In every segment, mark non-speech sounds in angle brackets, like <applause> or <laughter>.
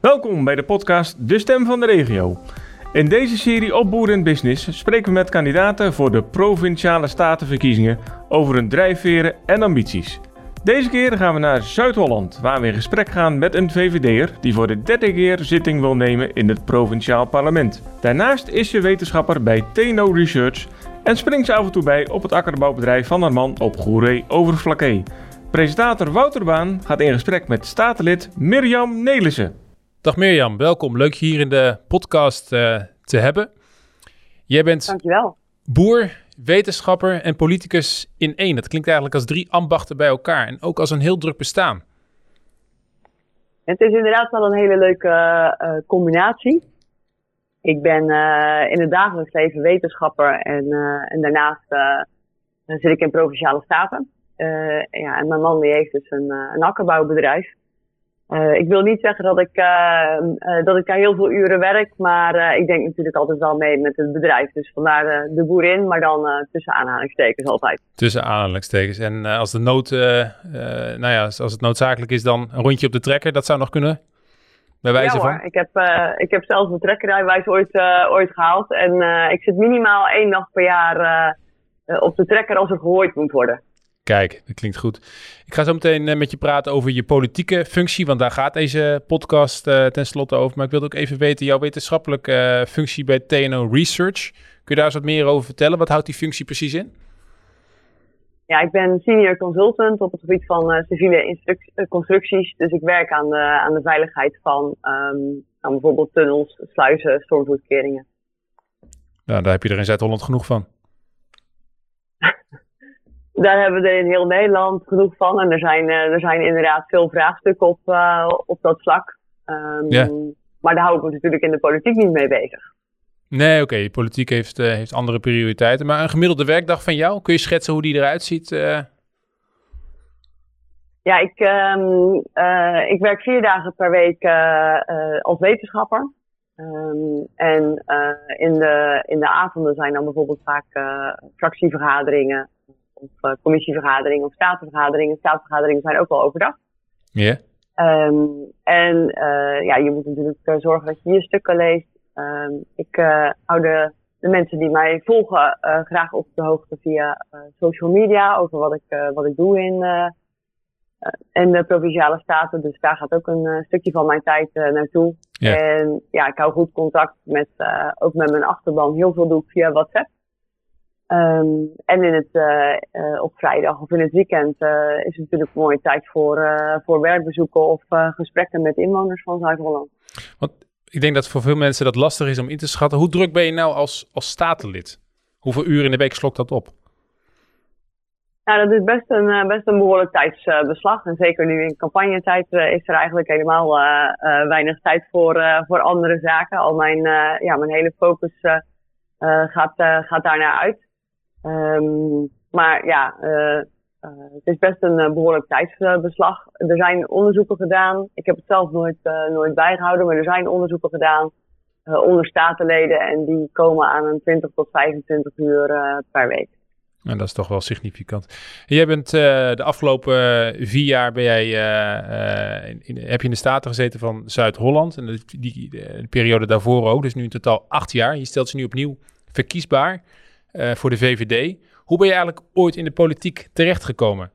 Welkom bij de podcast De Stem van de Regio. In deze serie op Boeren Business spreken we met kandidaten voor de Provinciale Statenverkiezingen over hun drijfveren en ambities. Deze keer gaan we naar Zuid-Holland, waar we in gesprek gaan met een VVD'er die voor de derde keer zitting wil nemen in het Provinciaal Parlement. Daarnaast is ze wetenschapper bij TNO Research en springt ze af en toe bij op het akkerbouwbedrijf van haar man op Goeree Overflakkee. Presentator Wouter Baan gaat in gesprek met statenlid Mirjam Nelissen. Dag Mirjam, welkom. Leuk je hier in de podcast uh, te hebben. Jij bent Dankjewel. boer, wetenschapper en politicus in één. Dat klinkt eigenlijk als drie ambachten bij elkaar en ook als een heel druk bestaan. Het is inderdaad wel een hele leuke uh, combinatie. Ik ben uh, in het dagelijks leven wetenschapper en, en daarnaast zit ik in Provinciale Staten. ja, en mijn man die heeft dus een, een akkerbouwbedrijf. Uh, ik wil niet zeggen dat ik, uh, uh, dat ik daar heel veel uren werk, maar ik denk natuurlijk altijd wel mee met het bedrijf. Dus vandaar de boerin, maar dan tussen aanhalingstekens altijd. Tussen aanhalingstekens. En als de nood, nou ja, als het noodzakelijk is, dan een rondje op de trekker, dat zou nog kunnen? Bij wijze ja, van? Ik, heb, ik heb zelfs mijn ooit, ooit gehaald. En ik zit minimaal één dag per jaar op de trekker als er gehooid moet worden. Kijk, dat klinkt goed. Ik ga zo meteen uh, met je praten over je politieke functie, want daar gaat deze podcast uh, tenslotte over. Maar ik wilde ook even weten, jouw wetenschappelijke uh, functie bij TNO Research. Kun je daar eens wat meer over vertellen? Wat houdt die functie precies in? Ja, ik ben senior consultant op het gebied van civiele constructies. Dus ik werk aan de, aan de veiligheid van um, aan bijvoorbeeld tunnels, sluizen, stormvloedkeringen. Nou, daar heb je er in Zuid-Holland genoeg van daar hebben we er in heel Nederland genoeg van. En er zijn, uh, er zijn inderdaad veel vraagstukken op, uh, op dat vlak. Um, yeah. Maar daar hou ik me natuurlijk in de politiek niet mee bezig. Nee, oké. Okay. Politiek heeft, uh, heeft andere prioriteiten. Maar een gemiddelde werkdag van jou, kun je schetsen hoe die eruit ziet? Ja, ik, um, ik werk vier dagen per week als wetenschapper. Um, en in, de, in de avonden zijn dan bijvoorbeeld vaak fractievergaderingen of uh, commissievergaderingen of statenvergaderingen. Statenvergaderingen zijn ook wel overdag. Ja. Yeah. Um, en uh, ja, je moet natuurlijk uh, zorgen dat je je stukken leest. Um, ik hou de, de, mensen die mij volgen graag op de hoogte via social media over wat ik, wat ik doe in, in de provinciale staten. Dus daar gaat ook een stukje van mijn tijd naartoe. Yeah. En ja, ik hou goed contact met, ook met mijn achterban. Heel veel doe ik via WhatsApp. Um, en in het, uh, uh, op vrijdag of in het weekend uh, is het natuurlijk een mooie tijd voor, voor werkbezoeken of gesprekken met inwoners van Zuid-Holland. Want ik denk dat voor veel mensen dat lastig is om in te schatten. Hoe druk ben je nou als, als statenlid? Hoeveel uren in de week slokt dat op? Nou, dat is best een, best een behoorlijk tijdsbeslag. En zeker nu in campagnetijd is er eigenlijk helemaal weinig tijd voor, voor andere zaken. Al mijn, ja, mijn hele focus gaat, gaat daarnaar uit. Um, maar ja, uh, uh, het is best een uh, behoorlijk tijdsbeslag. Er zijn onderzoeken gedaan. Ik heb het zelf nooit, nooit bijgehouden, maar er zijn onderzoeken gedaan onder statenleden en die komen aan een 20 tot 25 uur per week. En dat is toch wel significant. Jij bent de afgelopen vier jaar ben jij, in, in, heb je in de Staten gezeten van Zuid-Holland. En de, die, de periode daarvoor ook. Dus nu in totaal acht jaar. Je stelt ze nu opnieuw verkiesbaar. Uh, voor de VVD. Hoe ben je eigenlijk ooit in de politiek terechtgekomen?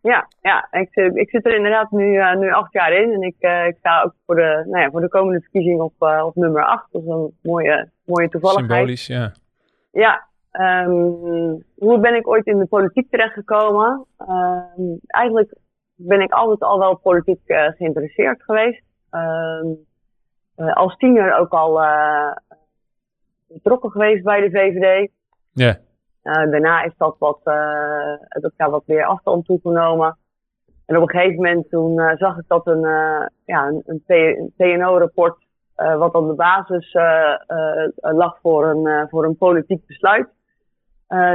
Ja, ja ik, ik zit er inderdaad nu, uh, nu acht jaar in. En ik, uh, ik sta ook voor de, nou ja, voor de komende verkiezing op, op nummer acht. Dat is een mooie, mooie toevalligheid. Symbolisch, ja. Ja. Um, hoe ben ik ooit in de politiek terechtgekomen? Um, eigenlijk ben ik altijd al wel politiek geïnteresseerd geweest. Um, als tiener ook al betrokken geweest bij de VVD. Ja. Uh, daarna is dat wat, dat daar wat meer afstand toegenomen. En op een gegeven moment toen uh, zag ik dat een, ja, een, een TNO-rapport, wat aan de basis lag voor een, voor een politiek besluit.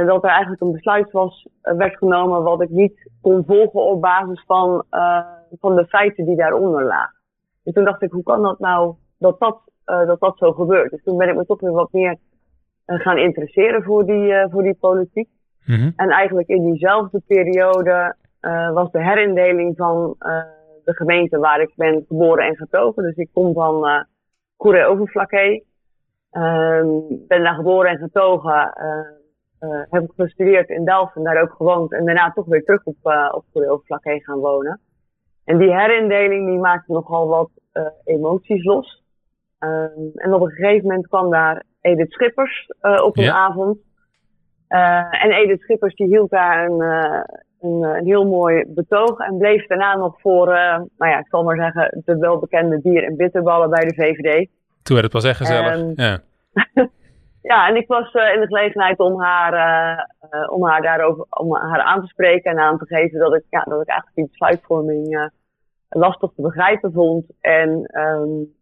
dat er eigenlijk een besluit was, werd genomen wat ik niet kon volgen op basis van, van de feiten die daaronder lagen. En toen dacht ik, hoe kan dat nou dat dat uh, dat dat zo gebeurt. Dus toen ben ik me toch weer wat meer uh, gaan interesseren voor die, uh, voor die politiek. Mm -hmm. En eigenlijk in diezelfde periode was de herindeling van de gemeente waar ik ben geboren en getogen. Dus ik kom van uh, Goeree Overflakkee. Uh, ben daar geboren en getogen. Uh, heb ik gestudeerd in Delft en daar ook gewoond. En daarna toch weer terug op, op Goeree Overflakkee gaan wonen. En die herindeling die maakte nogal wat emoties los. Ehm, en op een gegeven moment kwam daar Edith Schippers op een avond. en Edith Schippers die hield daar een, een, een, heel mooi betoog en bleef daarna nog voor, nou ja, ik zal maar zeggen, de welbekende bier- en bitterballen bij de VVD. Toen werd het pas echt gezellig. ja. <laughs> ja, en ik was uh, in de gelegenheid om haar, uh, uh, om haar daarover om haar aan te spreken en aan te geven dat ik, ja, dat ik eigenlijk die besluitvorming lastig te begrijpen vond. En um,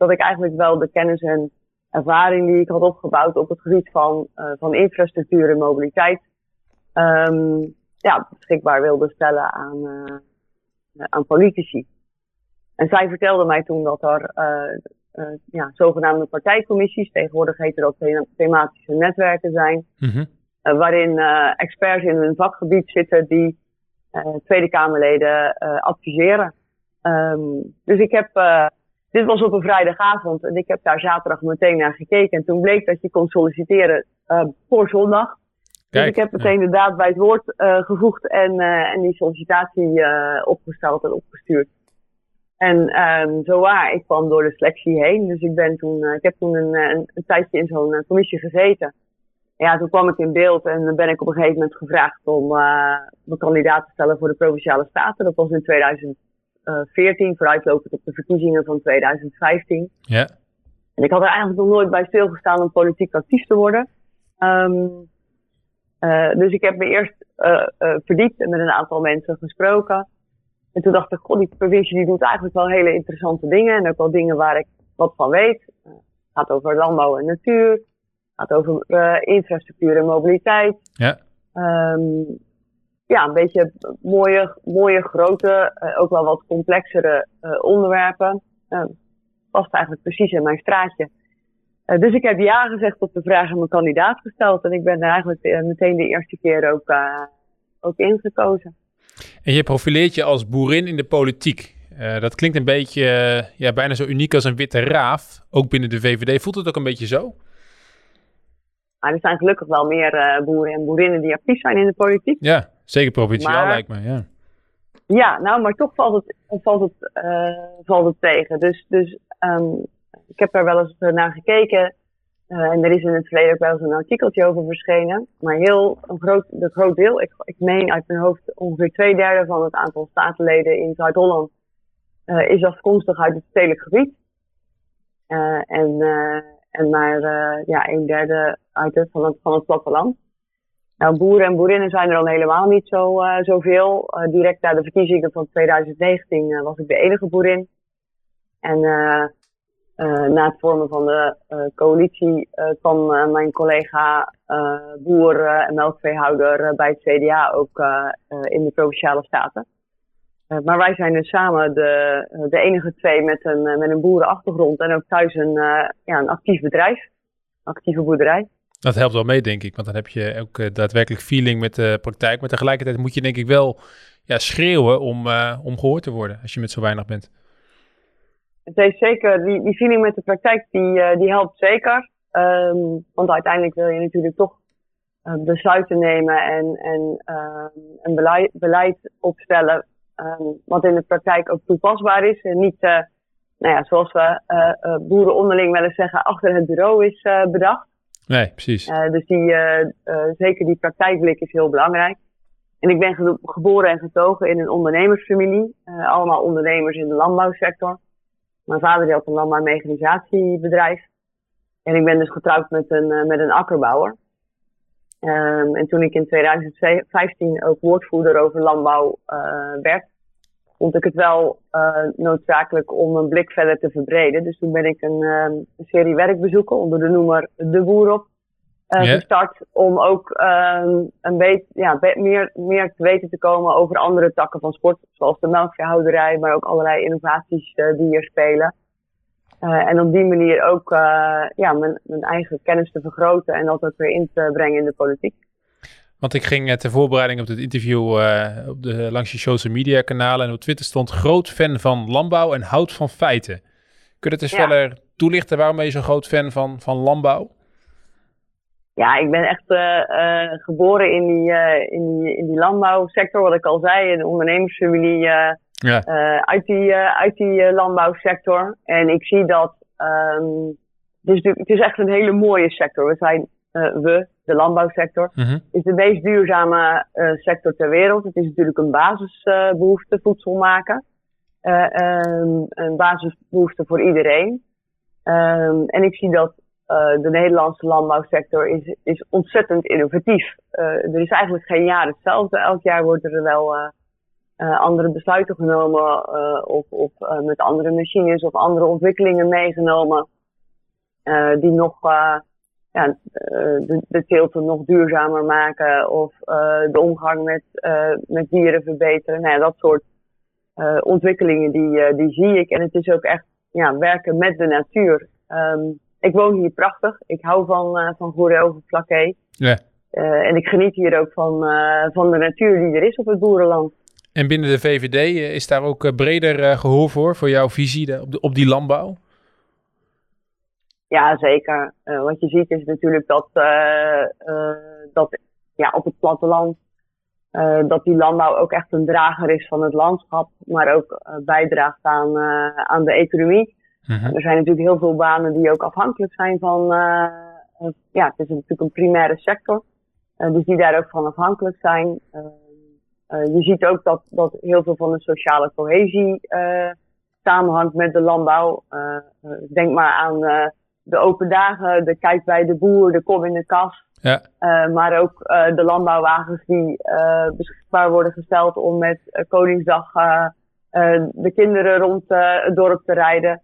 dat ik eigenlijk wel de kennis en ervaring die ik had opgebouwd op het gebied van, van infrastructuur en mobiliteit, um, ja, beschikbaar wilde stellen aan, aan politici. En zij vertelde mij toen dat er uh, ja, zogenaamde partijcommissies, tegenwoordig heten dat thematische netwerken zijn, mm -hmm. uh, waarin experts in hun vakgebied zitten die Tweede Kamerleden adviseren. Um, dus ik heb, dit was op een vrijdagavond en ik heb daar zaterdag meteen naar gekeken en toen bleek dat je kon solliciteren voor zondag. Dus Kijk, dus ik heb meteen ja. de daad bij het woord gevoegd en, en die sollicitatie opgesteld en opgestuurd. En um, zo waar, ik kwam door de selectie heen. Dus ik ben toen, ik heb toen een, een, een tijdje in zo'n commissie gezeten. Ja, toen kwam ik in beeld en dan ben ik op een gegeven moment gevraagd om me kandidaat te stellen voor de Provinciale Staten. Dat was in 2014, vooruitlopend op de verkiezingen van 2015. Ja. En ik had er eigenlijk nog nooit bij stilgestaan om politiek actief te worden. Um, dus ik heb me eerst verdiept en met een aantal mensen gesproken. En toen dacht ik, god, die provincie die doet eigenlijk wel hele interessante dingen. En ook wel dingen waar ik wat van weet. Het gaat over landbouw en natuur. Het gaat over infrastructuur en mobiliteit. Ja. Um, ja, een beetje mooie, mooie grote, uh, ook wel wat complexere uh, onderwerpen. Uh, past eigenlijk precies in mijn straatje. dus ik heb ja gezegd op de vraag en mijn kandidaat gesteld. En ik ben er eigenlijk meteen de eerste keer ook, ook ingekozen. En je profileert je als boerin in de politiek. Dat klinkt een beetje, ja, bijna zo uniek als een witte raaf. Ook binnen de VVD. Voelt het ook een beetje zo? Maar er zijn gelukkig wel meer uh, boeren en boerinnen die actief zijn in de politiek. Ja, zeker provinciaal lijkt me, ja. Ja, nou, maar toch valt het, valt het, valt het tegen. Dus, dus um, ik heb daar wel eens naar gekeken. Uh, en er is in het verleden ook wel eens een artikeltje over verschenen. Maar heel een groot, de groot deel, ik, ik meen uit mijn hoofd ongeveer twee derde van het aantal statenleden in Zuid-Holland is afkomstig uit het stedelijk gebied. En, en maar ja, een derde uit het, van, het, van platteland. Nou, boeren en boerinnen zijn er dan helemaal niet zo, zoveel. direct na de verkiezingen van 2019 was ik de enige boerin. En uh, na het vormen van de uh, coalitie uh, kwam mijn collega boer en melkveehouder bij het CDA ook in de Provinciale Staten. Maar wij zijn dus samen de, de enige twee met een, met een boerenachtergrond en ook thuis een, ja, een actief bedrijf, actieve boerderij. Dat helpt wel mee, denk ik, want dan heb je ook daadwerkelijk feeling met de praktijk. Maar tegelijkertijd moet je denk ik wel ja, schreeuwen om, om gehoord te worden als je met zo weinig bent het heeft zeker, die, die feeling met de praktijk, die, die helpt zeker. Um, want uiteindelijk wil je natuurlijk toch uh, besluiten nemen en, en uh, een beleid, beleid opstellen. Um, wat in de praktijk ook toepasbaar is. En niet, nou ja, zoals we boeren onderling wel eens zeggen, achter het bureau is bedacht. Nee, precies. dus die, zeker die praktijkblik is heel belangrijk. En ik ben geboren en getogen in een ondernemersfamilie. allemaal ondernemers in de landbouwsector. Mijn vader die had een landbouwmechanisatiebedrijf. En ik ben dus getrouwd met een, uh, met een akkerbouwer. Um, en toen ik in 2015 ook woordvoerder over landbouw uh, werd, vond ik het wel uh, noodzakelijk om een blik verder te verbreden. Dus toen ben ik een, een serie werkbezoeken onder de noemer De Boer op uh, yeah. gestart om ook um, een beetje ja, meer, meer te weten te komen over andere takken van sport, zoals de melkveehouderij, maar ook allerlei innovaties uh, die hier spelen. Uh, en op die manier ook ja, mijn, mijn eigen kennis te vergroten en dat ook weer in te brengen in de politiek. Want ik ging ter voorbereiding op dit interview op de, langs je social media kanalen en op Twitter stond groot fan van landbouw en hout van feiten. Kun je het eens verder toelichten? Waarom ben je zo'n groot fan van, van landbouw? Ja, ik ben echt uh, geboren in die, in, die, in die landbouwsector, wat ik al zei, een ondernemersfamilie ja. uit die, uit die landbouwsector. En ik zie dat, um, het, is, het is echt een hele mooie sector. We zijn, we, de landbouwsector, mm -hmm. is de meest duurzame sector ter wereld. Het is natuurlijk een basisbehoefte, voedsel maken. Um, een basisbehoefte voor iedereen. Um, en ik zie dat de Nederlandse landbouwsector is, is ontzettend innovatief. Er is eigenlijk geen jaar hetzelfde. Elk jaar worden er wel andere besluiten genomen of, of met andere machines of andere ontwikkelingen meegenomen. die nog ja, de, de teelten nog duurzamer maken of de omgang met, met dieren verbeteren. Nou ja, dat soort ontwikkelingen die, die zie ik. En het is ook echt ja, werken met de natuur. Um, ik woon hier prachtig. Ik hou van, van Goeree Ja. En ik geniet hier ook van, van de natuur die er is op het boerenland. En binnen de VVD is daar ook breder gehoor voor, voor jouw visie op, de, op die landbouw? Ja, zeker. wat je ziet is natuurlijk dat, dat ja, op het platteland dat die landbouw ook echt een drager is van het landschap, maar ook bijdraagt aan, aan de economie. Mhm. Er zijn natuurlijk heel veel banen die ook afhankelijk zijn van, ja, het is natuurlijk een primaire sector. Dus die daar ook van afhankelijk zijn. Uh, je ziet ook dat, dat heel veel van de sociale cohesie samenhangt met de landbouw. denk maar aan de open dagen, de kijk bij de boer, de kom in de kas. Ja. maar ook de landbouwwagens die beschikbaar worden gesteld om met Koningsdag de kinderen rond het dorp te rijden.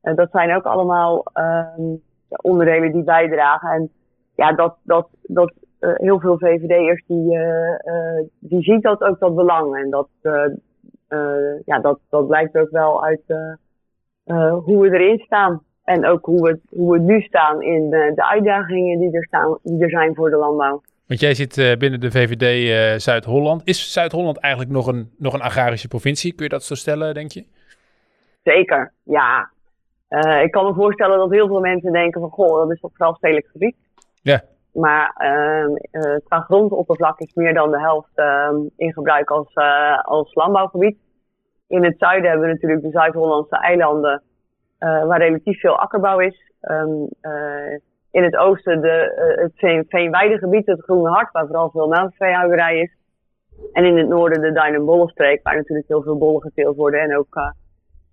Dat zijn ook allemaal um, onderdelen die bijdragen. En ja, dat, dat, dat heel veel VVD'ers die, die zien dat ook dat belang. En dat, ja, dat, dat blijkt ook wel uit hoe we erin staan. En ook hoe we, hoe we nu staan in de, de uitdagingen die er, staan, die er zijn voor de landbouw. Want jij zit binnen de VVD Zuid-Holland. Is Zuid-Holland eigenlijk nog een, nog een agrarische provincie? Kun je dat zo stellen, denk je? Zeker, ja. Uh, ik kan me voorstellen dat heel veel mensen denken van, goh, dat is toch vooral stedelijk gebied. Ja. Maar uh, qua grondoppervlak is meer dan de helft uh, in gebruik als, als landbouwgebied. In het zuiden hebben we natuurlijk de Zuid-Hollandse eilanden, waar relatief veel akkerbouw is. Um, in het oosten de, het veen, veenweidegebied, het Groene Hart, waar vooral veel melkveehouderij is. En in het noorden de Duin- en Bollenstreek, waar natuurlijk heel veel bollen geteeld worden en ook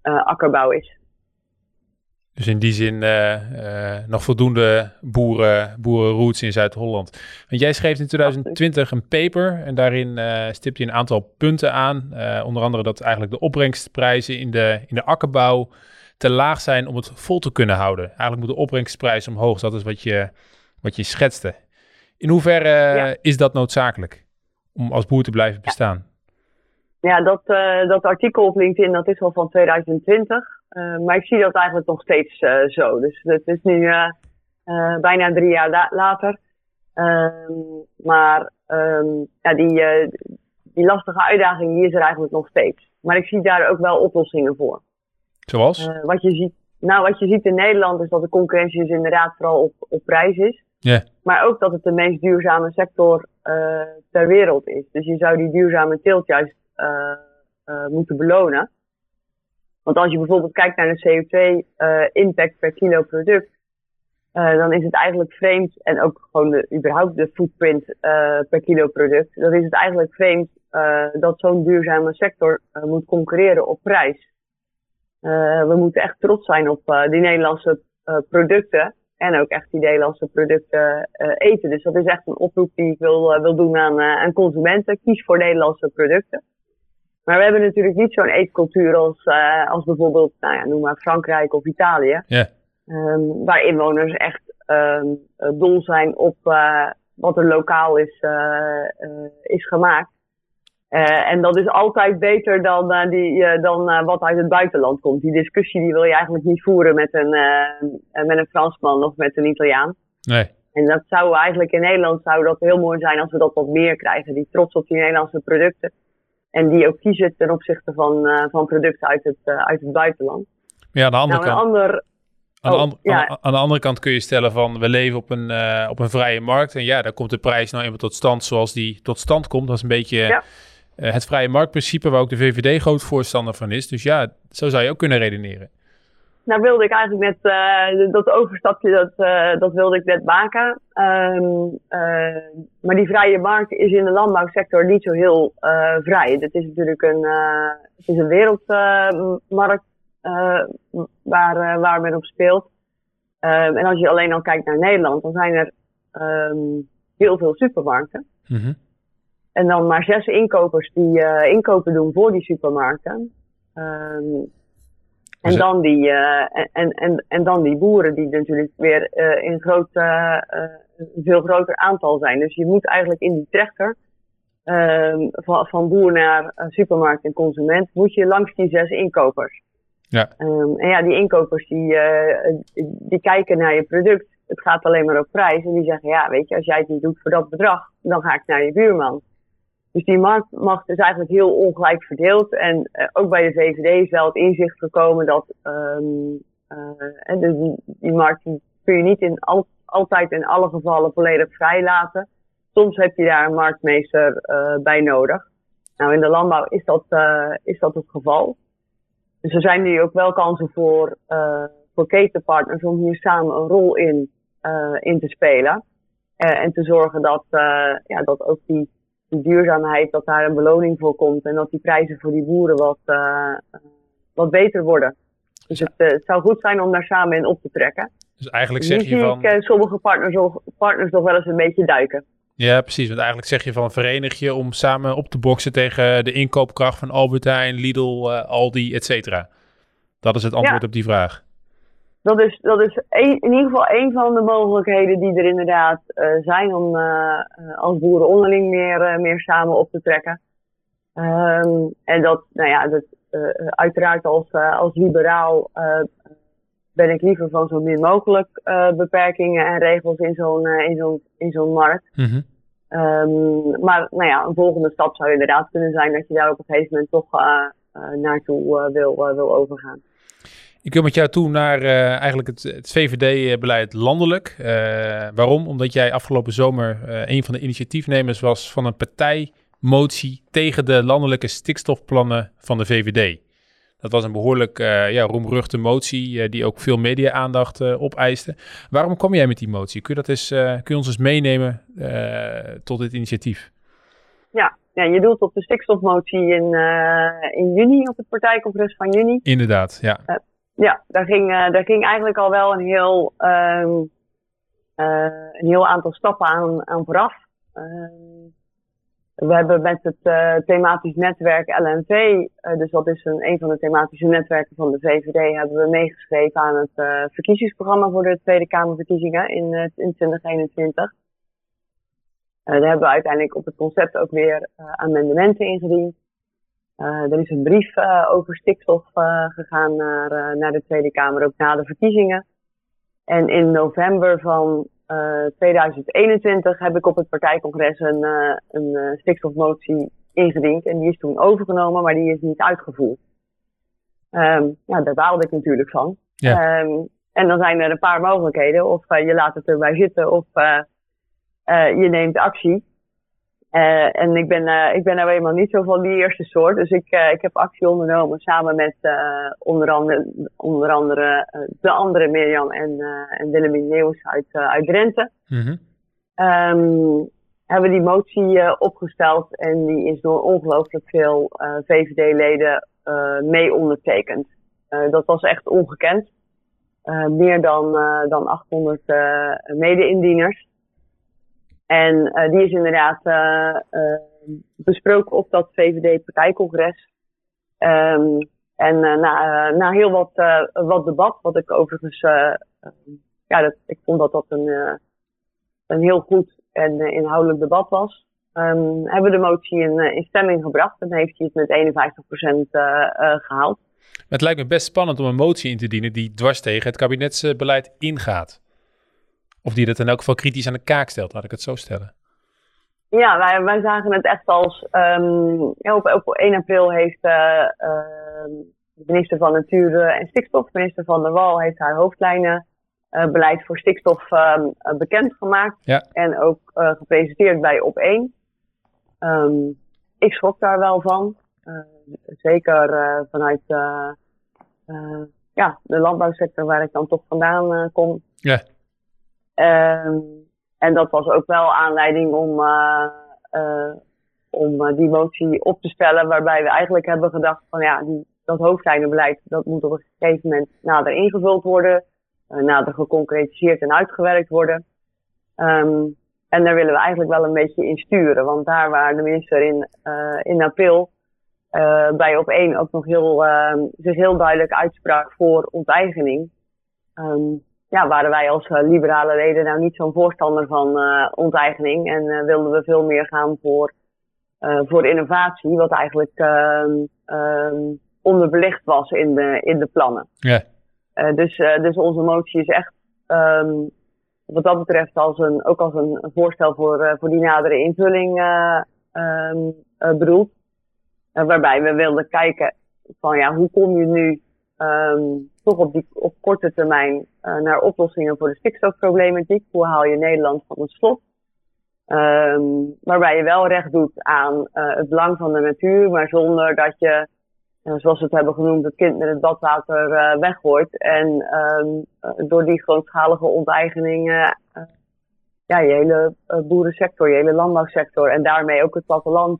akkerbouw is. Dus in die zin nog voldoende boeren, boerenroots in Zuid-Holland. Want jij schreef in 2020 een paper en daarin uh, stipt je een aantal punten aan. onder andere dat eigenlijk de opbrengstprijzen in de, in de akkerbouw te laag zijn om het vol te kunnen houden. Eigenlijk moet de opbrengstprijs omhoog. Dat is wat je, wat je schetste. In hoeverre ja. is dat noodzakelijk om als boer te blijven bestaan? Ja, dat, dat artikel op LinkedIn dat is al van 2020. Uh, maar ik zie dat eigenlijk nog steeds uh, zo. Dus het is nu bijna drie jaar la later. Ehm, maar um, ja, die, die lastige uitdaging die is er eigenlijk nog steeds. Maar ik zie daar ook wel oplossingen voor. Zoals? wat, je ziet, nou, wat je ziet in Nederland is dat de concurrentie dus inderdaad vooral op, op prijs is. Yeah. Maar ook dat het de meest duurzame sector ter wereld is. Dus je zou die duurzame teelt juist moeten belonen. Want als je bijvoorbeeld kijkt naar de CO2-impact uh, per kilo product, uh, dan is het eigenlijk vreemd, en ook gewoon de, überhaupt de footprint uh, per kilo product, dan is het eigenlijk vreemd dat zo'n duurzame sector moet concurreren op prijs. We moeten echt trots zijn op die Nederlandse producten en ook echt die Nederlandse producten eten. Dus dat is echt een oproep die ik wil, wil doen aan, aan consumenten. Kies voor Nederlandse producten. Maar we hebben natuurlijk niet zo'n eetcultuur als, uh, als bijvoorbeeld, nou ja, noem maar Frankrijk of Italië. Yeah. Um, waar inwoners echt um, dol zijn op uh, wat er lokaal is, uh, is gemaakt. En dat is altijd beter dan, die, dan wat uit het buitenland komt. Die discussie die wil je eigenlijk niet voeren met een, met een Fransman of met een Italiaan. Nee. En dat zou eigenlijk in Nederland zou dat heel mooi zijn als we dat wat meer krijgen. Die trots op die Nederlandse producten. En die ook kiezen ten opzichte van, van producten uit het, uit het buitenland. Ja, aan de andere nou, kant. Ander, aan, de oh, an- ja. aan, aan de andere kant kun je stellen van we leven op een, op een vrije markt. En ja, daar komt de prijs nou eenmaal tot stand zoals die tot stand komt. Dat is een beetje Ja. Uh, het vrije marktprincipe waar ook de VVD groot voorstander van is. Dus ja, zo zou je ook kunnen redeneren. Nou wilde ik eigenlijk net, uh, dat overstapje, dat, uh, dat wilde ik net maken. Um, uh, maar die vrije markt is in de landbouwsector niet zo heel vrij. Het is natuurlijk een, het is een wereldmarkt waar, waar men op speelt. Um, en als je alleen al kijkt naar Nederland, dan zijn er um, heel veel supermarkten. Mm -hmm. En dan maar zes inkopers die inkopen doen voor die supermarkten. Um, en, Dus- dan die, uh, en, en, en dan die boeren die natuurlijk weer uh, in groot, uh, veel groter aantal zijn. Dus je moet eigenlijk in die trechter ehm, van, van boer naar supermarkt en consument, moet je langs die zes inkopers. Ja. Um, en ja, die inkopers die, die kijken naar je product. Het gaat alleen maar op prijs. En die zeggen, ja, weet je, als jij het niet doet voor dat bedrag, dan ga ik naar je buurman. Dus die marktmacht is eigenlijk heel ongelijk verdeeld. En uh, ook bij de VVD is wel het inzicht gekomen dat um, uh, die, die markt die kun je niet in al, altijd in alle gevallen volledig vrij laten. Soms heb je daar een marktmeester uh, bij nodig. Nou, in de landbouw is dat, is dat het geval. Dus er zijn nu ook wel kansen voor, voor ketenpartners om hier samen een rol in, in te spelen. en te zorgen dat, ja, dat ook die duurzaamheid, dat daar een beloning voor komt en dat die prijzen voor die boeren wat, uh, wat beter worden. Dus het, uh, het, zou goed zijn om daar samen in op te trekken. Dus eigenlijk zeg je van... ik uh, sommige partners, partners nog wel eens een beetje duiken. Ja, precies. Want eigenlijk zeg je van verenig je om samen op te boksen tegen de inkoopkracht van Albert Heijn, Lidl, Aldi, et cetera. Dat is het antwoord Ja. op die vraag. Dat is, dat is een, in ieder geval een van de mogelijkheden die er inderdaad uh, zijn om uh, als boeren onderling meer, uh, meer samen op te trekken. Um, en dat, nou ja, dat, uiteraard als, als liberaal ben ik liever van zo min mogelijk beperkingen en regels in zo'n in zo'n in zo'n markt. Mm -hmm. um, maar nou ja, een volgende stap zou inderdaad kunnen zijn dat je daar op een gegeven moment toch naartoe wil, wil overgaan. Ik wil met jou toe naar uh, eigenlijk het, het VVD-beleid landelijk. Uh, waarom? Omdat jij afgelopen zomer uh, een van de initiatiefnemers was van een partijmotie tegen de landelijke stikstofplannen van de VVD. Dat was een behoorlijk ja, roemruchte motie die ook veel media-aandacht opeiste. Waarom kwam jij met die motie? Kun je, dat eens, kun je ons eens meenemen tot dit initiatief? Ja, ja, je doelt op de stikstofmotie in, in juni, op het partijcongres van juni. Inderdaad, ja. Ja, daar ging, uh, daar ging eigenlijk al wel een heel, um, uh, een heel aantal stappen aan, vooraf. Um, we hebben met het uh, thematisch netwerk LNV, dus dat is een, een van de thematische netwerken van de VVD, hebben we meegeschreven aan het verkiezingsprogramma voor de Tweede Kamerverkiezingen in, in 2021. daar hebben we uiteindelijk op het concept ook weer amendementen ingediend. Uh, er is een brief uh, over stikstof uh, gegaan naar, naar de Tweede Kamer, ook na de verkiezingen. En in november van 2021 heb ik op het partijcongres een, een stikstofmotie ingediend. En die is toen overgenomen, maar die is niet uitgevoerd. Um, ja, daar baalde ik natuurlijk van. Ja. Um, en dan zijn er een paar mogelijkheden. Of je laat het erbij zitten, of je neemt actie. Uh, en ik ben, uh, ik ben nou eenmaal niet zo van die eerste soort. Dus ik, uh, ik heb actie ondernomen samen met onder andere, onder andere de andere Mirjam en, en Willemien Nieuws uit, uit Drenthe. Mm -hmm. um, hebben die motie opgesteld en die is door ongelooflijk veel VVD-leden mee ondertekend. dat was echt ongekend. meer dan, dan 800 mede-indieners. En uh, die is inderdaad uh, uh, besproken op dat VVD-partijcongres. Um, en na, heel wat, wat debat, wat ik overigens, ja, dat, ik vond dat dat een, een heel goed en inhoudelijk debat was. Um, hebben de motie in, in, stemming gebracht en heeft hij het met 51% gehaald. Het lijkt me best spannend om een motie in te dienen die dwars tegen het kabinetsbeleid ingaat. Of die dat in elk geval kritisch aan de kaak stelt, laat ik het zo stellen. Ja, wij, wij zagen het echt als. Um, op, op 1 april heeft uh, uh, de minister van Natuur en Stikstof, minister van der Wal, heeft haar hoofdlijnen uh, beleid voor stikstof uh, bekendgemaakt. Ja. En ook gepresenteerd bij Op 1. Um, ik schrok daar wel van. zeker vanuit ja, de landbouwsector waar ik dan toch vandaan kom. Ja. Um, en dat was ook wel aanleiding om, om die motie op te stellen. Waarbij we eigenlijk hebben gedacht van ja, die, dat hoofdlijnenbeleid dat moet op een gegeven moment nader ingevuld worden uh, nader geconcretiseerd en uitgewerkt worden. Um, en daar willen we eigenlijk wel een beetje in sturen. Want daar waar de minister in, uh, in april uh, bij op één ook nog heel, zich heel duidelijk uitsprak voor onteigening. Ja, waren wij als liberale leden nou niet zo'n voorstander van onteigening. En wilden we veel meer gaan voor, voor innovatie. Wat eigenlijk um, onderbelicht was in de, in de plannen. Ja. Dus, dus onze motie is echt, um, wat dat betreft, als een, ook als een voorstel voor, voor die nadere invulling um, bedoeld. waarbij we wilden kijken van ja, hoe kom je nu um, toch op, die, op korte termijn naar oplossingen voor de stikstofproblematiek? Hoe haal je Nederland van het slot? waarbij je wel recht doet aan het belang van de natuur, maar zonder dat je zoals we het hebben genoemd, het kind met het badwater uh, weggooit. En um, door die grootschalige onteigening uh, ja, je hele boerensector, je hele landbouwsector en daarmee ook het platteland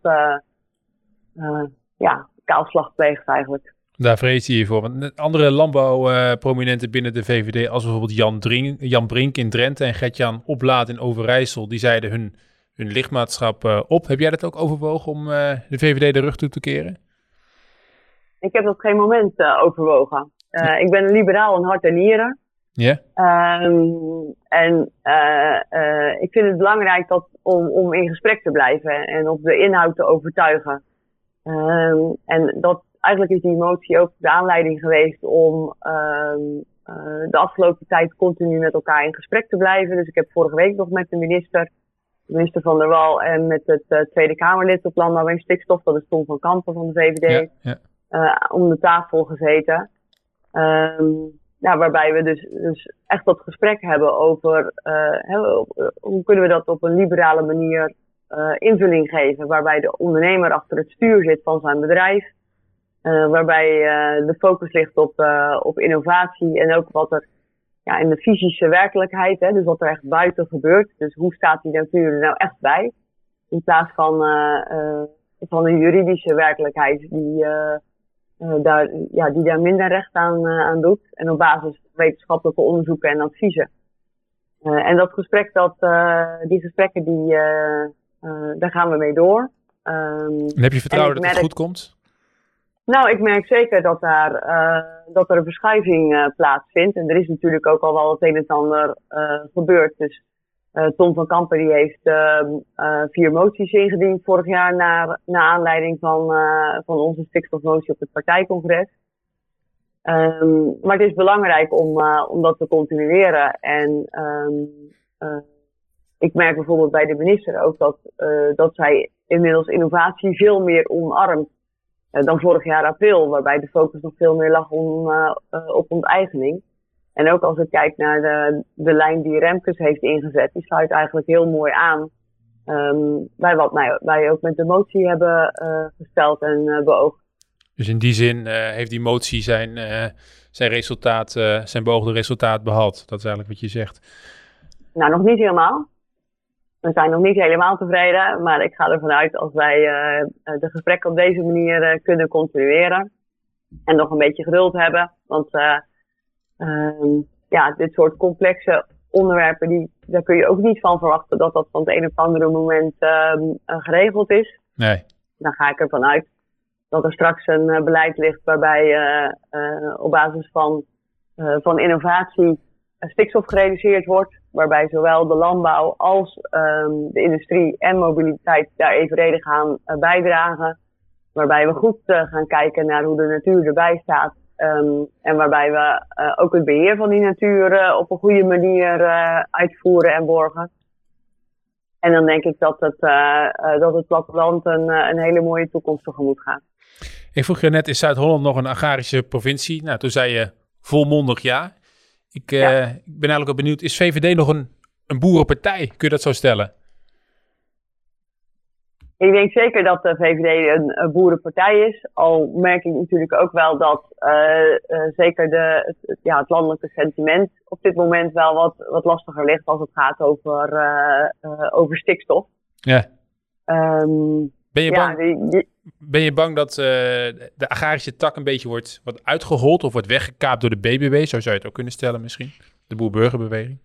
ja, kaalslag pleegt eigenlijk. Daar vrees je voor. Want andere landbouwprominenten binnen de VVD, als bijvoorbeeld Jan, Drink, Jan Brink in Drenthe en Gertjan Oplaat in Overijssel, die zeiden hun, hun lidmaatschap op. Heb jij dat ook overwogen om de VVD de rug toe te keren? Ik heb dat op geen moment uh, overwogen. Ik ben een liberaal in hart en nieren. Ja. Yeah. Um, en ik vind het belangrijk dat, om, om in gesprek te blijven en op de inhoud te overtuigen. Um, en dat, eigenlijk is die motie ook de aanleiding geweest om um, de afgelopen tijd continu met elkaar in gesprek te blijven. Dus ik heb vorige week nog met de minister, de minister van der Wal en met het Tweede Kamerlid op Landbouw en Stikstof, dat is Tom van Kampen van de VVD. Ja, ja uh, om de tafel gezeten. Um, ja, waarbij we dus, dus echt dat gesprek hebben over hoe kunnen we dat op een liberale manier uh, invulling geven. Waarbij de ondernemer achter het stuur zit van zijn bedrijf. Waarbij de focus ligt op, op innovatie en ook wat er ja, in de fysische werkelijkheid, hè, dus wat er echt buiten gebeurt. Dus hoe staat die natuur er nou echt bij? In plaats van, van een juridische werkelijkheid die daar, ja, die daar minder recht aan, aan doet. En op basis van wetenschappelijke onderzoeken en adviezen. En dat gesprek, dat, die gesprekken, die, daar gaan we mee door. Um, en heb je vertrouwen dat merk, het goed komt? Nou, ik merk zeker dat, daar, dat er een verschuiving plaatsvindt. En er is natuurlijk ook al wel het een en ander gebeurd. Dus uh, Tom van Kampen die heeft uh, uh, vier moties ingediend vorig jaar naar, naar aanleiding van, van onze stikstofmotie op het partijcongres. Um, maar het is belangrijk om, om dat te continueren. En um, ik merk bijvoorbeeld bij de minister ook dat, dat zij inmiddels innovatie veel meer omarmt dan vorig jaar april, waarbij de focus nog veel meer lag om, op onteigening. En ook als ik kijk naar de, de lijn die Remkes heeft ingezet, die sluit eigenlijk heel mooi aan um, bij wat wij, wij ook met de motie hebben uh, gesteld en beoogd. Dus in die zin uh, heeft die motie zijn, zijn resultaat, zijn beoogde resultaat behaald. Dat is eigenlijk wat je zegt. Nou, nog niet helemaal. We zijn nog niet helemaal tevreden, maar ik ga ervan uit als wij de gesprekken op deze manier kunnen continueren en nog een beetje geduld hebben. Want Um, ja, dit soort complexe onderwerpen, die, daar kun je ook niet van verwachten dat dat van het een of andere moment um, geregeld is. Nee. Dan ga ik ervan uit dat er straks een uh, beleid ligt waarbij uh, uh, op basis van, van innovatie stikstof gereduceerd wordt. Waarbij zowel de landbouw als um, de industrie en mobiliteit daar evenredig gaan bijdragen. Waarbij we goed gaan kijken naar hoe de natuur erbij staat Ehm, en waarbij we ook het beheer van die natuur op een goede manier uitvoeren en borgen. En dan denk ik dat het, dat het platteland een, een hele mooie toekomst tegemoet gaat. Ik vroeg je net, is Zuid-Holland nog een agrarische provincie? Nou, toen zei je volmondig ja. Ik, ik ben eigenlijk ook benieuwd, is VVD nog een, een boerenpartij? Kun je dat zo stellen? Ik denk zeker dat de VVD een, boerenpartij is. Al merk ik natuurlijk ook wel dat uh, uh, zeker de, het, ja, het landelijke sentiment op dit moment wel wat, wat lastiger ligt als het gaat over, over stikstof. Ja. Um, ben, je bang, ben je bang dat de agrarische tak een beetje wordt, wordt uitgehold of wordt weggekaapt door de BBB? Zo zou je het ook kunnen stellen misschien. De boer-burgerbeweging.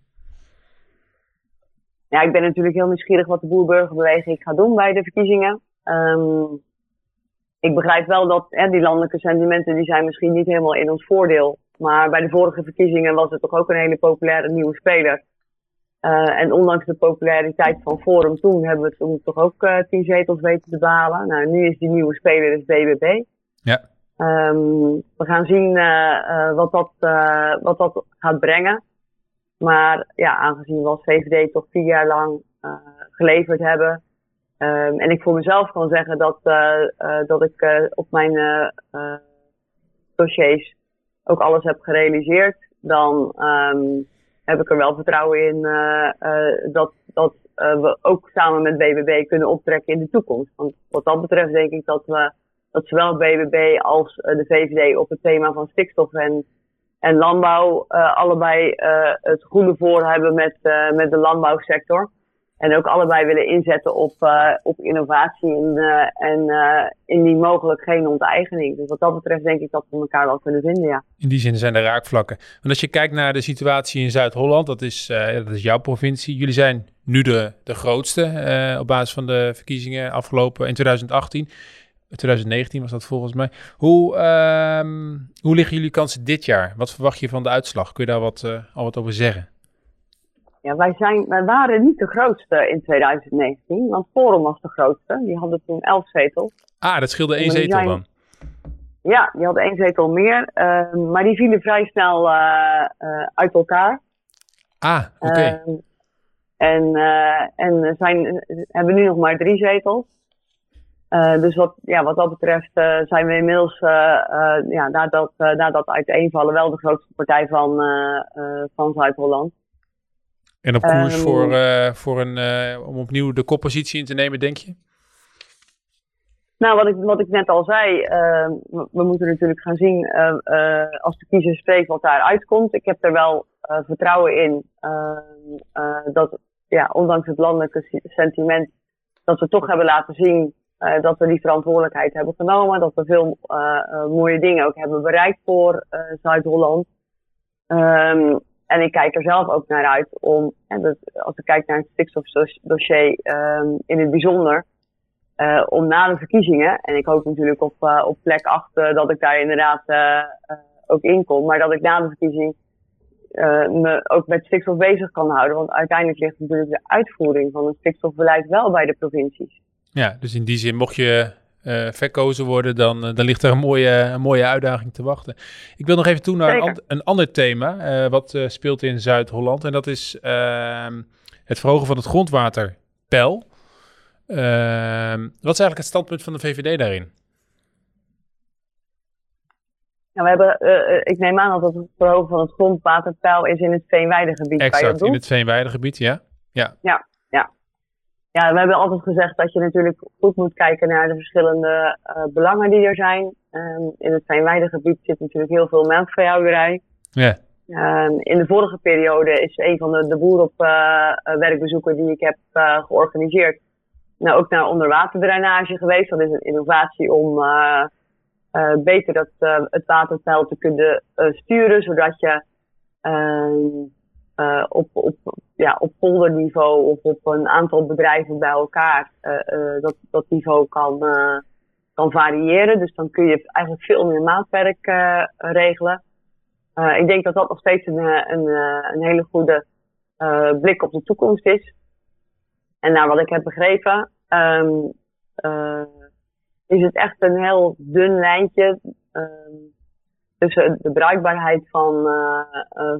Ja, ik ben natuurlijk heel nieuwsgierig wat de boerburgerbeweging gaat doen bij de verkiezingen. Um, ik begrijp wel dat hè, die landelijke sentimenten die zijn misschien niet helemaal in ons voordeel. Maar bij de vorige verkiezingen was het toch ook een hele populaire nieuwe speler. Uh, en ondanks de populariteit van Forum toen hebben we toen toch ook uh, tien zetels weten te behalen. Nou, nu is die nieuwe speler dus BBB. Ja. Um, we gaan zien uh, wat, dat, wat dat gaat brengen. Maar ja, aangezien we als VVD toch vier jaar lang geleverd hebben. Um, en ik voor mezelf kan zeggen dat, dat ik op mijn dossiers ook alles heb gerealiseerd. Dan um, heb ik er wel vertrouwen in dat, dat we ook samen met BBB kunnen optrekken in de toekomst. Want wat dat betreft denk ik dat we dat zowel BBB als de VVD op het thema van stikstof en en landbouw allebei het goede voor hebben met, met de landbouwsector. En ook allebei willen inzetten op, op innovatie en, en indien mogelijk geen onteigening. Dus wat dat betreft denk ik dat we elkaar wel kunnen vinden, ja. In die zin zijn er raakvlakken. Want als je kijkt naar de situatie in Zuid-Holland, dat, is dat is jouw provincie. Jullie zijn nu de, de grootste op basis van de verkiezingen afgelopen in 2018. 2019 was dat volgens mij. Hoe, uh, hoe liggen jullie kansen dit jaar? Wat verwacht je van de uitslag? Kun je daar wat, uh, al wat over zeggen? Ja, wij, zijn, wij waren niet de grootste in 2019, want Forum was de grootste. Die hadden toen 11 zetels. Ah, dat scheelde één zetel dan? Ja, die hadden één zetel meer. Uh, maar die vielen vrij snel uh, uit elkaar. Ah, oké. Okay. Ehm, en en zijn, hebben nu nog maar drie zetels. Dus wat, ja, wat dat betreft zijn we inmiddels, ja, na, dat, na dat uiteenvallen, wel de grootste partij van, van Zuid-Holland. En op koers um, voor, voor een, om opnieuw de koppositie in te nemen, denk je? Nou, wat ik, wat ik net al zei, we, we, moeten natuurlijk gaan zien als de kiezer spreekt wat daar uitkomt. Ik heb er wel vertrouwen in dat, ja, ondanks het landelijke sentiment, dat we toch hebben laten zien dat we die verantwoordelijkheid hebben genomen. Dat we veel mooie dingen ook hebben bereikt voor Zuid-Holland. Um, en ik kijk er zelf ook naar uit om, en dat, als ik kijk naar het stikstofdossier um, in het bijzonder, om na de verkiezingen, en ik hoop natuurlijk op, op plek 8 dat ik daar inderdaad ook in kom, maar dat ik na de verkiezing me ook met stikstof bezig kan houden. Want uiteindelijk ligt natuurlijk de uitvoering van het stikstofbeleid wel bij de provincies. Ja, dus in die zin, mocht je uh, verkozen worden, dan, uh, dan ligt er een mooie, een mooie uitdaging te wachten. Ik wil nog even toe naar een, een, ander thema, uh, wat speelt in Zuid-Holland. En dat is ehm, het verhogen van het grondwaterpeil. Ehm, wat is eigenlijk het standpunt van de VVD daarin? Nou, we hebben, ik neem aan dat het verhogen van het grondwaterpeil is in het Veenweidegebied. Exact, in het Veenweidegebied, ja. Ja, ja ja, we hebben altijd gezegd dat je natuurlijk goed moet kijken naar de verschillende uh, belangen die er zijn. Um, in het Fijnweidegebied zit natuurlijk heel veel melkveehouderij. Ja. Um, in de vorige periode is een van de, de boeren op uh, werkbezoeken die ik heb uh, georganiseerd, nou ook naar onderwaterdrainage geweest. Dat is een innovatie om beter dat, het waterpeil te kunnen sturen, zodat je ehm, uh, op, op, ja, op polderniveau of op een aantal bedrijven bij elkaar uh, uh, dat, dat niveau kan, kan variëren. Dus dan kun je eigenlijk veel meer maatwerk regelen. ik denk dat dat nog steeds een, een, een hele goede blik op de toekomst is. En naar wat ik heb begrepen, um, is het echt een heel dun lijntje. Um, tussen de bruikbaarheid van,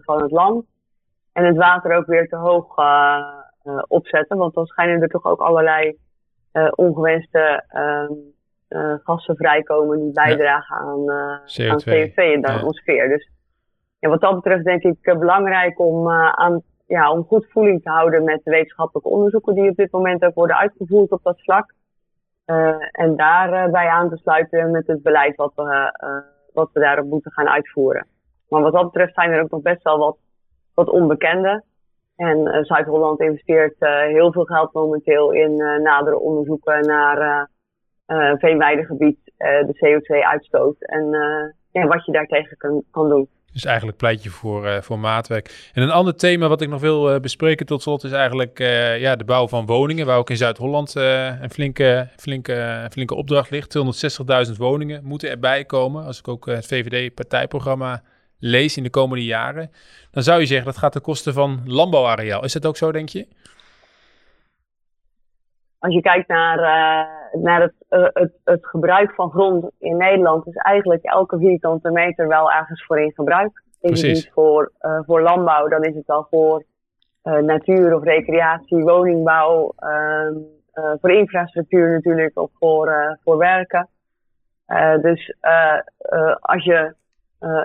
van het land en het water ook weer te hoog opzetten. Want dan schijnen er toch ook allerlei ongewenste ehm, gassen vrijkomen die bijdragen aan, CO2. aan CO2 in de atmosfeer. Dus ja, wat dat betreft denk ik belangrijk om, aan, ja, om goed voeling te houden met de wetenschappelijke onderzoeken die op dit moment ook worden uitgevoerd op dat vlak. Uh, en daarbij uh, aan te sluiten met het beleid wat we, uh, wat we daarop moeten gaan uitvoeren. Maar wat dat betreft zijn er ook nog best wel wat, wat onbekende. En Zuid-Holland investeert heel veel geld momenteel in nadere onderzoeken naar veenweidegebied, de CO2-uitstoot en wat je daartegen kan, kan doen. Dus eigenlijk pleit je voor, uh, voor maatwerk. En een ander thema wat ik nog wil uh, bespreken tot slot is eigenlijk uh, ja, de bouw van woningen. Waar ook in Zuid-Holland een flinke, flinke, flinke opdracht ligt. 260.000 woningen moeten erbij komen. Als ik ook het VVD-partijprogramma lees in de komende jaren. Dan zou je zeggen dat gaat ten koste van landbouwareaal. Is dat ook zo, denk je? Als je kijkt naar, naar het, het, het gebruik van grond in Nederland, is eigenlijk elke vierkante meter wel ergens voor in gebruik. Is het niet voor, voor landbouw, dan is het wel voor natuur of recreatie, woningbouw, ehm, voor infrastructuur natuurlijk of voor, voor werken. dus als je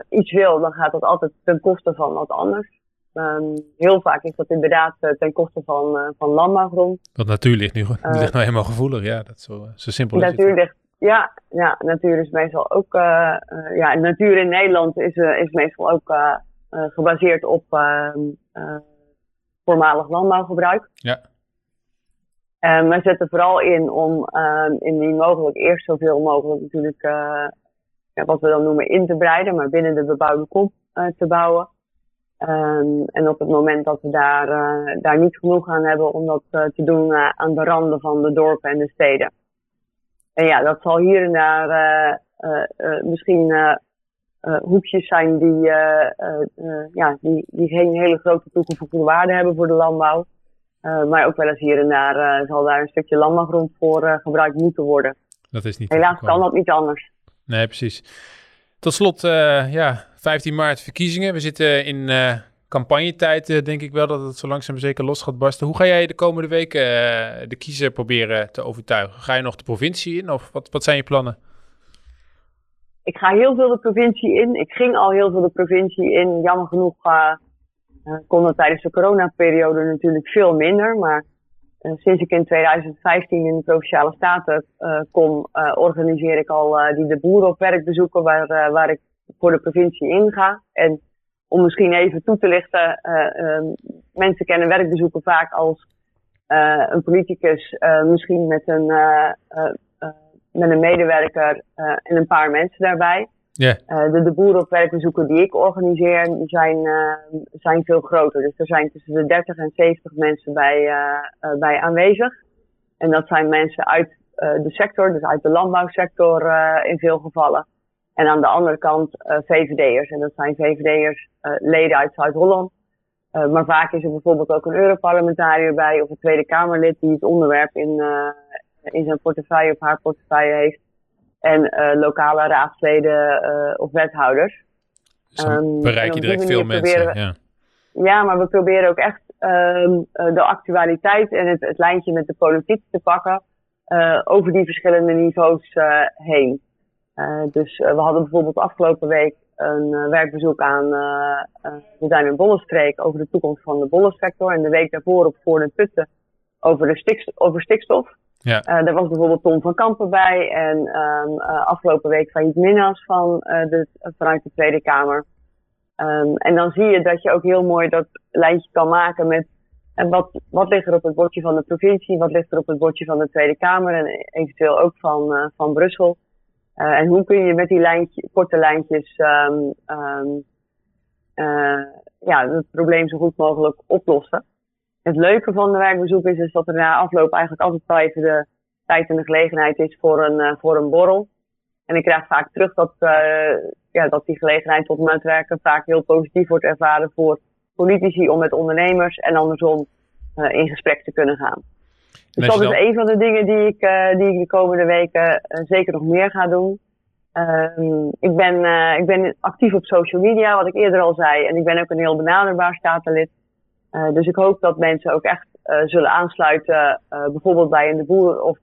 iets wil, dan gaat dat altijd ten koste van wat anders. Um, heel vaak is dat inderdaad uh, ten koste van, uh, van landbouwgrond. Want natuur ligt nu, ligt nou helemaal gevoelig, ja, dat zo, zo simpel natuur is het. Ligt, ja, ja, natuur is meestal ook, ja, natuur in Nederland is, is meestal ook gebaseerd op ehm, voormalig landbouwgebruik. Ja. Um, wij zetten vooral in om indien mogelijk eerst zoveel mogelijk natuurlijk, ja, wat we dan noemen in te breiden, maar binnen de bebouwde kom te bouwen. Um, en op het moment dat we daar, uh, daar niet genoeg aan hebben om dat uh, te doen aan de randen van de dorpen en de steden. En ja, dat zal hier en daar misschien hoekjes zijn die, ja, die, die geen hele grote toegevoegde waarde hebben voor de landbouw. maar ook wel eens hier en daar zal daar een stukje landbouwgrond voor gebruikt moeten worden. Dat is niet Helaas kan dat niet anders. Nee, precies. Tot slot, ja, 15 maart verkiezingen. We zitten in uh, campagnetijd, uh, denk ik wel, dat het zo langzaam zeker los gaat barsten. Hoe ga jij de komende weken de kiezer proberen te overtuigen? Ga je nog de provincie in of wat, wat zijn je plannen? Ik ga heel veel de provincie in. Ik ging al heel veel de provincie in. Jammer genoeg kon dat tijdens de coronaperiode natuurlijk veel minder. Maar sinds ik in 2015 in de Provinciale Staten kom, organiseer ik al die de boeren op werk bezoeken waar, waar ik voor de provincie inga. En om misschien even toe te lichten, uh, mensen kennen werkbezoeken vaak als een politicus misschien met een, met een medewerker en een paar mensen daarbij. Yeah. de, de boeren op werkbezoeken die ik organiseer, zijn, zijn veel groter. Dus er zijn tussen de 30 en 70 mensen bij, bij aanwezig. En dat zijn mensen uit de sector, dus uit de landbouwsector in veel gevallen. En aan de andere kant uh, VVD'ers. En dat zijn VVD'ers uh, leden uit Zuid-Holland. Uh, maar vaak is er bijvoorbeeld ook een Europarlementariër bij of een Tweede Kamerlid die het onderwerp in, in zijn portefeuille of haar portefeuille heeft. En lokale raadsleden of wethouders. Dus um, bereik je direct veel mensen. We, ja. ja, maar we proberen ook echt um, de actualiteit en het, het, lijntje met de politiek te pakken over die verschillende niveaus heen. Dus we hadden bijvoorbeeld afgelopen week een werkbezoek aan we zijn in Bollenstreek over de toekomst van de bollensector. En de week daarvoor op Voor en Putten over, de stikstof, over stikstof. Ja. daar was bijvoorbeeld Tom van Kampen bij. En um, afgelopen week Failliet Minnas van, de, vanuit de Tweede Kamer. Um, en dan zie je dat je ook heel mooi dat lijntje kan maken met en wat, wat ligt er op het bordje van de provincie, wat ligt er op het bordje van de Tweede Kamer en eventueel ook van, van Brussel. En hoe kun je met die lijntje, korte lijntjes uh, ja, het probleem zo goed mogelijk oplossen. Het leuke van de werkbezoek is, is dat er na afloop eigenlijk altijd wel even de tijd en de gelegenheid is voor een, uh, voor een borrel. En ik krijg vaak terug dat, ja, dat die gelegenheid tot netwerken vaak heel positief wordt ervaren voor politici om met ondernemers en andersom in gesprek te kunnen gaan. Dus dat is een van de dingen die ik, die ik de komende weken zeker nog meer ga doen. Ehm, ik, ben, ik ben actief op social media, wat ik eerder al zei. En ik ben ook een heel benaderbaar statenlid. Uh, dus ik hoop dat mensen ook echt uh, zullen aansluiten, bijvoorbeeld bij een de boer of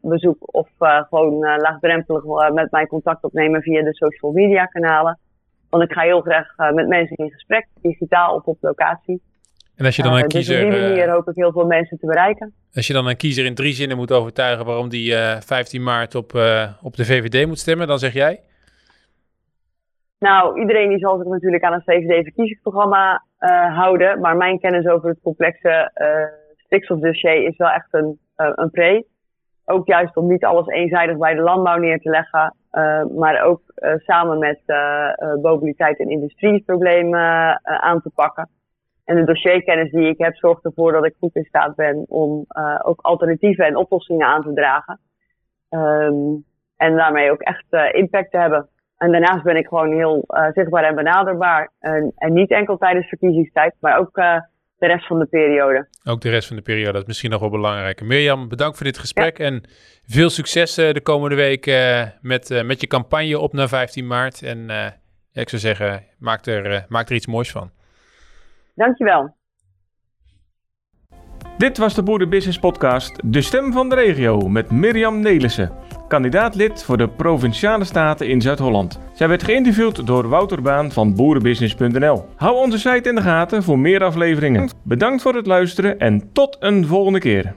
bezoek, of gewoon laagdrempelig met mij contact opnemen via de social media kanalen. Want ik ga heel graag met mensen in gesprek, digitaal of op locatie. En als je dan een kiezer. Dus op die manier hoop ik heel veel mensen te bereiken. Als je dan een kiezer in drie zinnen moet overtuigen waarom die 15 maart op, op de VVD moet stemmen, dan zeg jij? Nou, iedereen die zal zich natuurlijk aan het VVD-verkiezingsprogramma uh, houden. Maar mijn kennis over het complexe uh, stikstofdossier is wel echt een, uh, een pre. Ook juist om niet alles eenzijdig bij de landbouw neer te leggen. maar ook samen met mobiliteit en industrieproblemen aan te pakken. En de dossierkennis die ik heb zorgt ervoor dat ik goed in staat ben om ook alternatieven en oplossingen aan te dragen. Um, en daarmee ook echt impact te hebben. En daarnaast ben ik gewoon heel uh, zichtbaar en benaderbaar. En, en, niet enkel tijdens verkiezingstijd, maar ook uh, de rest van de periode. Ook de rest van de periode, dat is misschien nog wel belangrijk. Mirjam, bedankt voor dit gesprek ja. en veel succes uh, de komende week met, met je campagne op naar 15 maart. En ik zou zeggen, maak er, maak er iets moois van. Dankjewel. Dit was de Boerenbusiness Podcast, de stem van de regio, met Mirjam Nelissen kandidaatlid voor de Provinciale Staten in Zuid-Holland. Zij werd geïnterviewd door Wouter Baan van boerenbusiness.nl. Hou onze site in de gaten voor meer afleveringen. Bedankt voor het luisteren en tot een volgende keer.